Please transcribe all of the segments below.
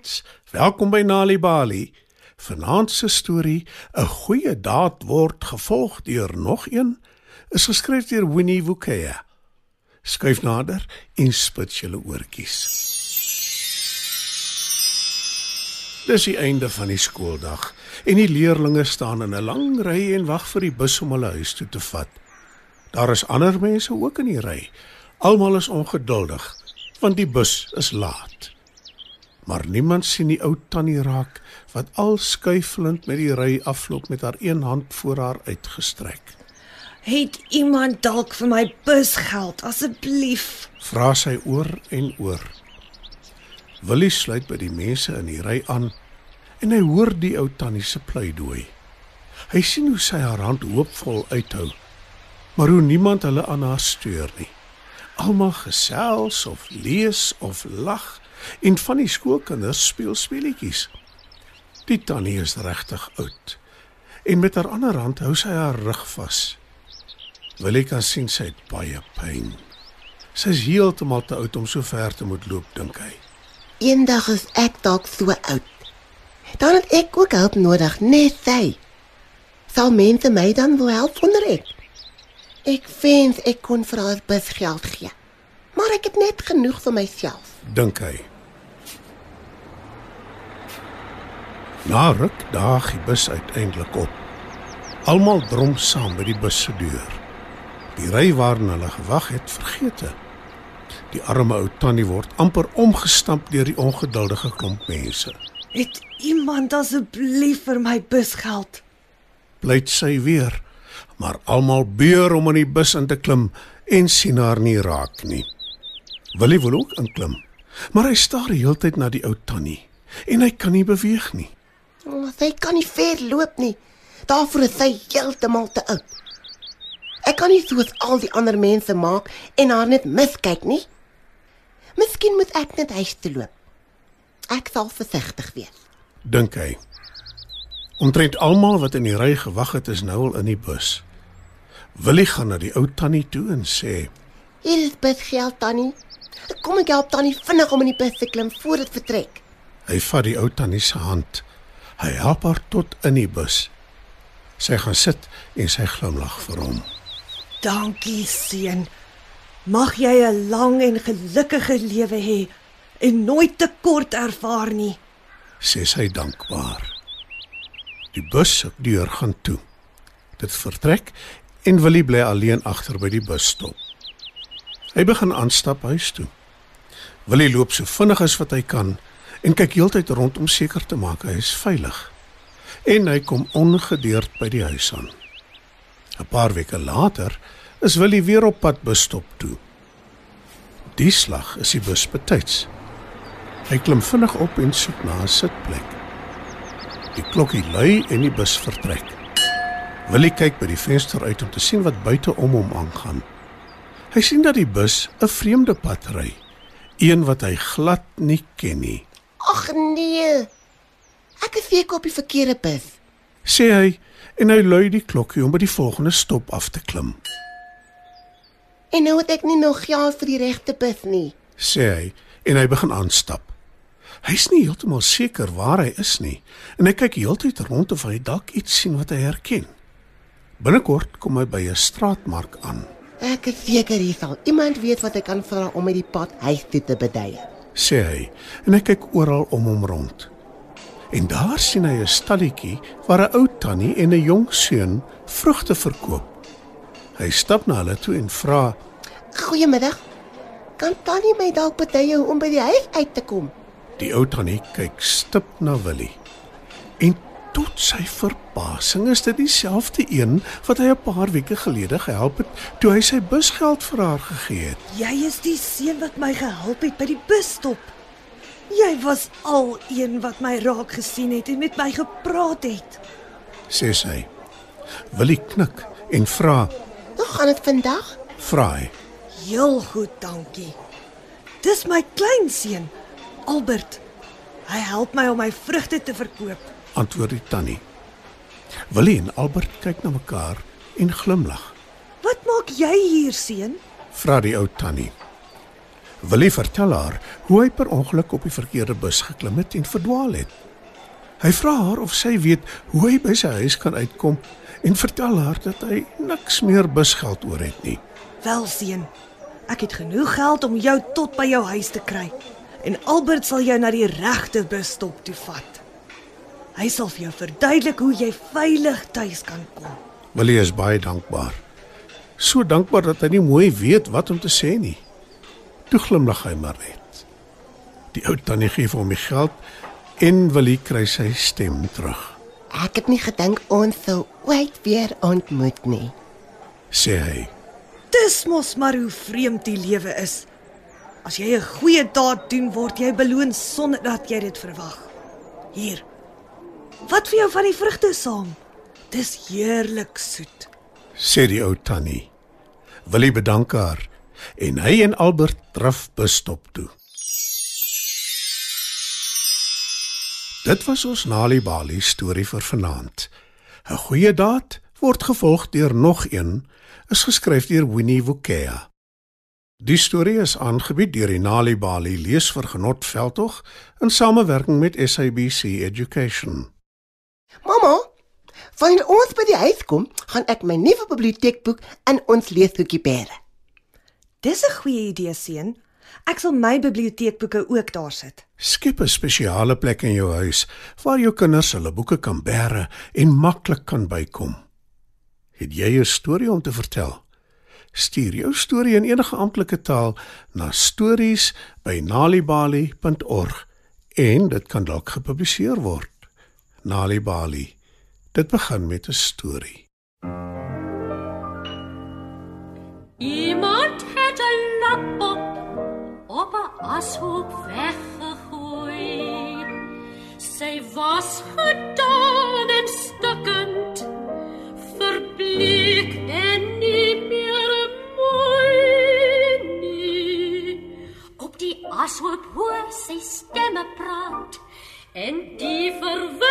Maats. Welkom by Nali Bali. Vanaand se storie, 'n goeie daad word gevolg deur nog een, is geskryf deur Winnie Wukea. Skuif nader en spit julle oortjies. Dis die einde van die skooldag en die leerdlinge staan in 'n lang ry en wag vir die bus om hulle huis toe te vat. Daar is ander mense ook in die ry. Almal is ongeduldig want die bus is laat. Maar niemand sien die ou tannie raak wat al skuifelend met die ry afloop met haar een hand voor haar uitgestrek. Het iemand dalk vir my busgeld asseblief? Vra sy oor en oor. Willie sluit by die mense in die ry aan en hy hoor die ou tannie se pleidooi. Hy sien hoe sy haar hand hoopvol uithou, maar hoe niemand hulle aan haar steur nie. Almal gesels of lees of lag en van die skoolkinders speel speletjies. Die tannie is regtig oud. En met haar ander hand hou sy haar rug vas. Willie kan sien sy het baie pyn. Sy is heeltemal te oud om so ver te moet loop, dink hy. Eendag is ek dalk so oud. Dan het ek ook hulp nodig, net sy. Sal mense my dan wil help wonder ek? Ek wens ek kon vir haar busgeld gee. Maar ek het net genoeg vir myself. Dink hy. Na ruk daag die bus uiteindelik op. Almal drom saam by die bus se deur. Die ry waarin hulle gewag het, vergeete. Die arme ou tannie word amper omgestamp deur die ongeduldige klomp mense. Het iemand asseblief vir my busgeld? Pleit sy weer, maar almal beur om in die bus in te klim en sien haar nie raak nie. Willie wil ook inklim, maar hy staar die hele tyd na die ou tannie en hy kan nie beweeg nie. Oh, sy kan nie ver loop nie. Daarvoor is sy heeltemal te oud. Ek kan nie soos al die ander mense maak en haar net miskyk nie. Miskien moet ek net huis toe loop. Ek sal versigtig wees. Dink hy. Omtrent almal wat in die ry gewag het, is nou al in die bus. Willie gaan na die ou tannie toe en sê: Hier is busgeld tannie. Kom ek help tannie vinnig om in die bus te klim voor dit vertrek. Hy vat die ou tannie se hand. Hy help haar tot in die bus. Sy gaan sit en sy glimlag vir hom. Dankie, seun. Mag jy 'n lang en gelukkige lewe hê en nooit tekort ervaar nie. sê sy dankbaar. Die bus se deur gaan toe. Dit vertrek en Willie bly alleen agter by die busstop. Hy begin aanstap huis toe. Willie loop so vinnig as wat hy kan en kyk heeltyd rond om seker te maak hy is veilig. En hy kom ongedeerd by die huis aan. 'n Paar weke later is Willie weer op pad busstop toe. Die slag is die bus betyds. Hy klim vinnig op en soek na 'n sitplek. Die klokkie lui en die bus vertrek. Willie kyk by die venster uit om te sien wat buite om hom aangaan. Hy sien dat die bus 'n vreemde pad ry, een wat hy glad nie ken nie. Ag nee. Ek is seker op die verkeerde bus. Sê hy en hy lui die klokkie om by die volgende stop af te klim. En nou het ek nie nog geld vir die regte bus nie. Sê hy en hy begin aanstap. Hy's nie heeltemal seker waar hy is nie en hy kyk heeltyd rond of hy dalk iets sien wat hy herken. Binnekort kom hy by 'n straatmark aan. Ek is seker hier sal iemand weet wat ek kan vra om met die pad huis toe te beduie. Sê hy en hy kyk oral om hom rond. En daar sien hy 'n stalletjie waar 'n ou tannie en 'n jong seun vrugte verkoop. Hy stap na hulle toe en vra: Goeiemiddag. Kan tannie my dalk beduie om by die huis uit te kom? Die ou tannie kyk stip na Willie. En tot sy verbasing is dit dieselfde een wat hy 'n paar weke gelede gehelp het toe hy sy busgeld vir haar gegee het. Jy is die seun wat my gehelp het by die busstop. Jy was al een wat my raak gesien het en met my gepraat het. sê sy. Willie knik en vra: Hoe gaan dit vandag? "Vra hy: Heel goed, dankie. Dis my kleinseun, Albert. Hy help my om my vrugte te verkoop. Antwoord die tannie. Willie en Albert kyk na mekaar en glimlag. Wat maak jy hier, seun? Vra die ou tannie. Willie vertel haar hoe hy per ongeluk op die verkeerde bus geklim het en verdwaal het. Hy vra haar of sy weet hoe hy by sy huis kan uitkom en vertel haar dat hy niks meer busgeld oor het nie. Wel seun, ek het genoeg geld om jou tot by jou huis te kry en Albert sal jou na die regte busstop toe vat. Hy sal vir jou verduidelik hoe jy veilig tuis kan kom. Willie is baie dankbaar. So dankbaar dat hy nie mooi weet wat om te sê nie. Toe glimlag hy maar net. Die ou tannie gee vir hom die geld en Willie kry sy stem terug. Ek het nie gedink ons sou ooit weer ontmoet nie. Sê hy. Dis mos maar hoe vreemd die lewe is. As jy 'n goeie daad doen, word jy beloon sonder dat jy dit verwag. Hier. Wat vir jou van die vrugte saam? Dis heerlik soet. Sê die ou tannie. Willie bedank haar en hy en Albert draf busstop toe. Dit was ons Nali Bali storie vir vanaand. 'n Goeie daad word gevolg deur nog een is geskryf deur Winnie Wukea. Die storie is aangebied deur die Nali Bali leesvergenot veldtog in samewerking met SABC Education. Mamma, wanneer ons by die huis kom, gaan ek my nuwe biblioteekboek in ons leeshoekie bêre. Dis 'n goeie idee, seun. Ek sal my biblioteekboeke ook daar sit. Skep 'n spesiale plek in jou huis waar jou kinders hulle boeke kan bære en maklik kan bykom. Het jy 'n storie om te vertel? Stuur jou storie in enige amptelike taal na stories@nalibali.org en dit kan dalk gepubliseer word. Nalibali. Dit begin met 'n storie. Iemand het 'n lap op 'n ashoop weggegooi. Sy was gedaan en stukkend, verbleek en nie meer mooi nie. Op die ashoop hoor sy stemme praat en die verwelkom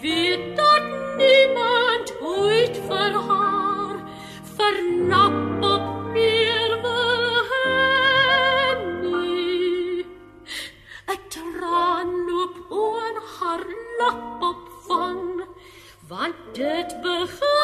weet dat niemand ooit vir haar vernap op wil hê nie. 'n traan loop oor haar lap op van want dit begin